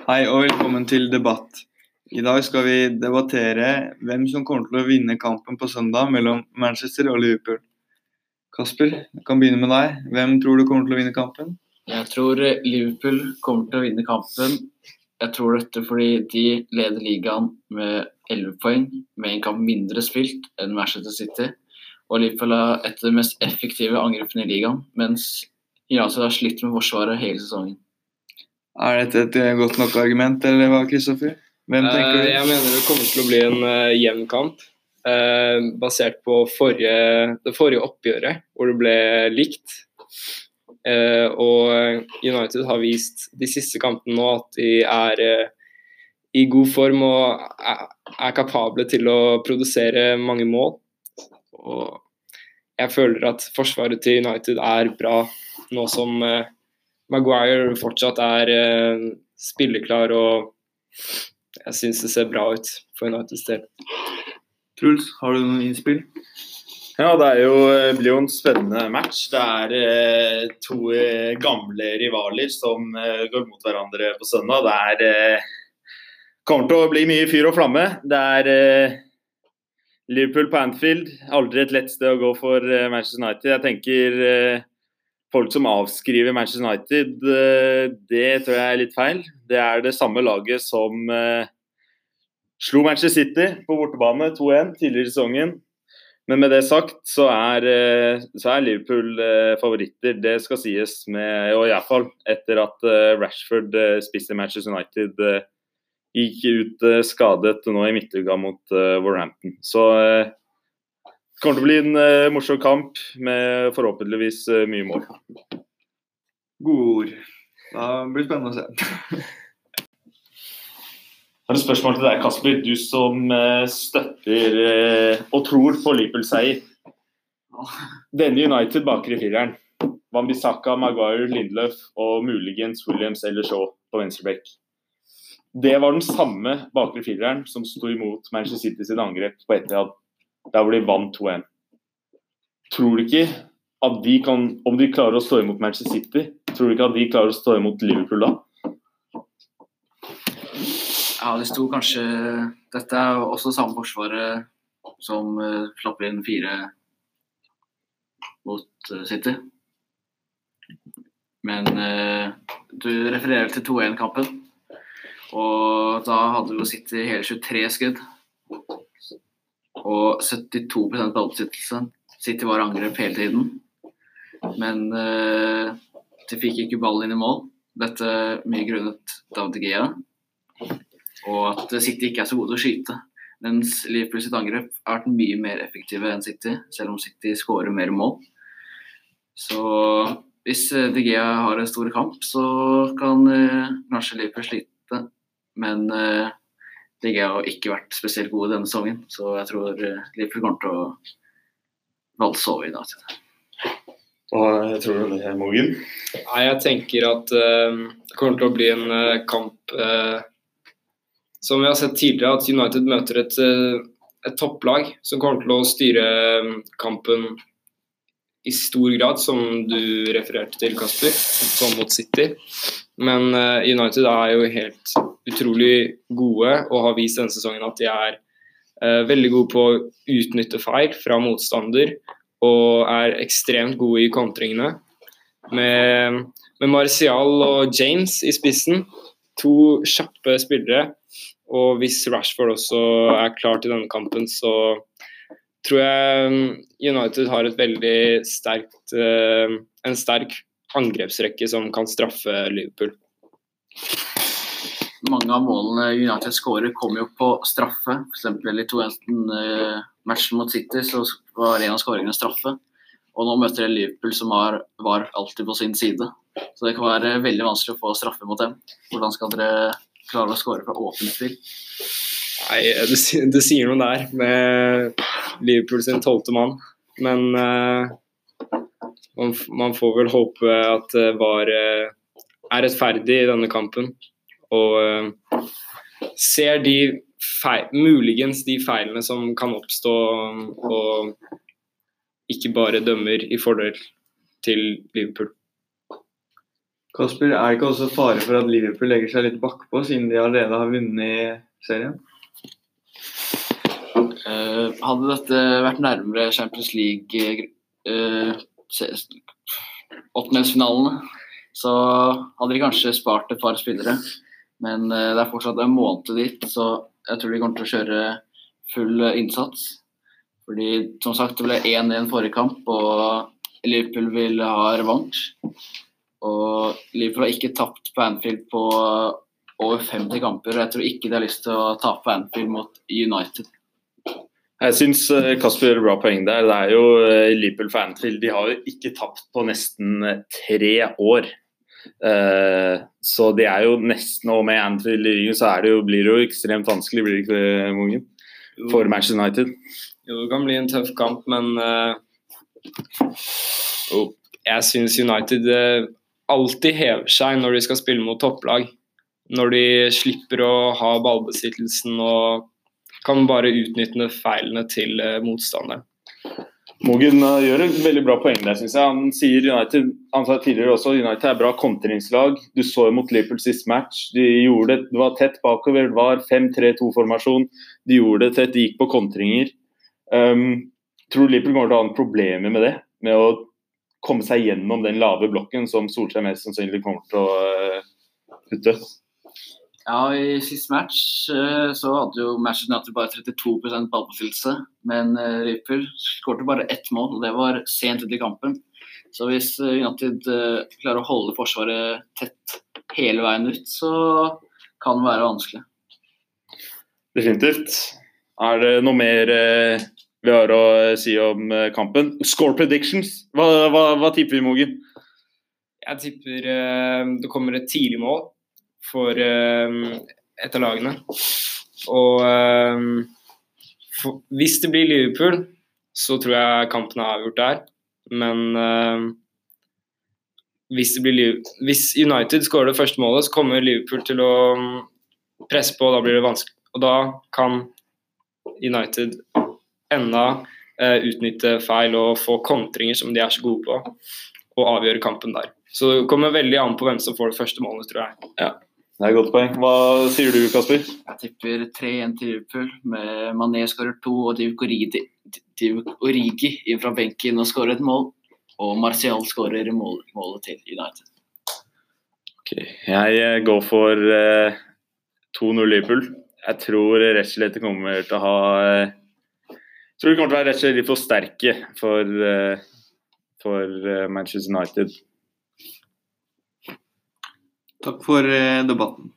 Hei og velkommen til debatt. I dag skal vi debattere hvem som kommer til å vinne kampen på søndag mellom Manchester og Liverpool. Kasper, jeg kan begynne med deg. Hvem tror du kommer til å vinne kampen? Jeg tror Liverpool kommer til å vinne kampen. Jeg tror dette fordi de leder ligaen med 11 poeng, med en kamp mindre spilt enn Manchester City. Og Liverpool er et av de mest effektive angrepene i ligaen, mens United har slitt med forsvaret hele sesongen. Er dette et eh, godt nok argument, eller hva, Kristoffer? Hvem tenker du? Eh, Jeg mener det kommer til å bli en uh, jevn kamp. Uh, basert på forrige, det forrige oppgjøret, hvor det ble likt. Uh, og United har vist de siste kampene nå at de er uh, i god form og er, er kapable til å produsere mange mål. Og jeg føler at forsvaret til United er bra nå som eh, Maguire fortsatt er eh, spilleklar og jeg syns det ser bra ut for Uniteds del. Truls, har du noen innspill? Ja, det er jo, blir jo en spennende match. Det er eh, to eh, gamle rivaler som eh, går mot hverandre på søndag. Det er, eh, kommer til å bli mye fyr og flamme. Det er eh, Liverpool på Anfield. Aldri et lett sted å gå for eh, Manchester United. Jeg tenker eh, folk som avskriver Manchester United, eh, det tror jeg er litt feil. Det er det samme laget som eh, slo Manchester City på bortebane 2-1 tidligere i sesongen. Men med det sagt så er, eh, så er Liverpool favoritter. Det skal sies med Og iallfall etter at Rashford spiste Manchester United. Gikk ut skadet nå i midtuka mot Warhampton. Så det kommer til å bli en uh, morsom kamp med forhåpentligvis uh, mye mål. Gode ord. Det blir spennende å se. Jeg har et spørsmål til deg, Kasper. Du som uh, støtter og tror på Liverpool-seier. Denne United baker i fireren. Wambisaka, Maguire, Lindløf og muligens Williams eller Shaw på venstreback. Det var den samme bakre fireren som sto imot Manchester City sitt angrep på Etihad, der hvor de vant 2-1. Tror du ikke at de kan, om de klarer å stå imot Manchester City, tror du ikke at de klarer å stå imot Liverpool da? Ja, det sto kanskje Dette er også samme forsvaret som uh, slapp inn fire mot uh, City. Men uh, du refererer til 2-1-kampen. Og da hadde jo City hele 23 skudd. Og 72% ballbesittelse. City var angrep hele tiden. Men uh, de fikk ikke ballen inn i mål. Dette mye grunnet David Gea og at City ikke er så gode til å skyte. Mens Liverpool sitt angrep har vært mye mer effektive enn City, selv om City skårer mer mål. Så hvis eh, De Gea har en stor kamp, så kan uh, kanskje Liverpool slite. Men eh, De har ikke vært spesielt gode denne sesongen, så jeg tror eh, Liverpool kommer til å valse over i dag. Hva tror du det, Mogen? Nei, jeg tenker at uh, det kommer til å bli en uh, kamp uh, som vi har sett tidligere, at United møter et, et topplag som kommer til å styre kampen i stor grad, som du refererte til, Kasper, sånn mot City. Men eh, United er jo helt utrolig gode og har vist denne sesongen at de er eh, veldig gode på å utnytte feil fra motstander og er ekstremt gode i kontringene. Med, med Martial og James i spissen, to kjappe spillere. Og hvis Rashford også er klar til denne kampen, så tror jeg mm, United har et veldig sterkt eh, en sterk angrepsrekke som kan straffe Liverpool. Mange av målene United skårer, kommer jo på straffe. F.eks. i 2-1-matchen mot City så var en av skåringene straffe. Og nå møter de Liverpool som har, var alltid på sin side. Så det kan være veldig vanskelig å få straffe mot dem. Hvordan skal dere klare å skåre fra åpent spill? Nei, det, det sier noe der med Liverpool sin tolvte mann. Men eh, man, man får vel håpe at det var eh, er rettferdig i denne kampen. Og eh, ser de feil, muligens de feilene som kan oppstå, og ikke bare dømmer i fordel til Liverpool. Kasper, er det ikke også fare for at Liverpool legger seg litt bakpå, siden de allerede har vunnet serien? Eh, hadde dette vært nærmere Champions League uh, åttendelsfinalene, så hadde de kanskje spart et par spillere. Men eh, det er fortsatt en måned dit, så jeg tror de kommer til å kjøre full eh, innsats. Fordi som sagt, det ble 1-1 forrige kamp, og Liverpool vil ha revansj. Og Liverpool har ikke tapt på Anfield på over 50 kamper. og Jeg tror ikke de har lyst til å tape på Anfield mot United. Jeg syns Kasper gjør bra poeng der. Det er jo Liverpool for Anfield. De har jo ikke tapt på nesten tre år. Så det er jo nesten Og med Anfield i ryggen så det jo, blir det jo ekstremt vanskelig, blir det ikke Mogen? For Manchester United. Jo, det kan bli en tøff kamp, men uh, jeg syns United alltid hever seg når de skal spille mot topplag. Når de slipper å ha ballbesittelsen og kan bare utnytte feilene til motstanderen. Mogen uh, gjør et veldig bra poeng der, syns jeg. Han sier United han sa tidligere også United er bra kontringslag. Du så jo mot Liverpool sist match. De gjorde det, det var tett bakover. Det var 5-3-2-formasjon. De gjorde det tett, de gikk på kontringer. Um, tror Liverpool kommer til å ha problemer med det? Med å komme seg gjennom den lave blokken som Solskjær mest sannsynlig kommer til å uh, putte? Ja, i sist match eh, så hadde jo Manchester United bare 32% ballbesittelse. Men Ripper skårte skåret bare ett mål, og det var sent ut i kampen. Så hvis eh, United klarer å holde forsvaret tett hele veien ut, så kan det være vanskelig. Definitivt. Er det noe mer vi har å si om kampen? Score predictions, hva, hva, hva tipper vi, Mogen? Jeg tipper det kommer et tidlig mål for uh, et av lagene. Og for, hvis det blir Liverpool, så tror jeg kampen er avgjort der. Men uh, hvis, hvis, United skårer det første målet, så kommer Liverpool til å presse på, og da blir det vanskelig. Og da kan United enda uh, utnytte feil og få kontringer som de er så gode på, og avgjøre kampen der. Så det kommer veldig an på hvem som får det første målet, tror jeg. Ja. Det er et godt poeng. Hva sier du, Kasper? Jeg tipper 3-1 til Liverpool. med Mané skårer to og Divk Origi, Origi inn fra benken og skårer et mål. Og Martial skårer mål, målet til United. Okay. Jeg eh, går for uh, eh, 2-0 Liverpool. Jeg tror rett og slett det kommer til å ha uh, Jeg tror det kommer til å være rett og slett litt for sterke for, uh, for Manchester United. Takk for eh, debatten.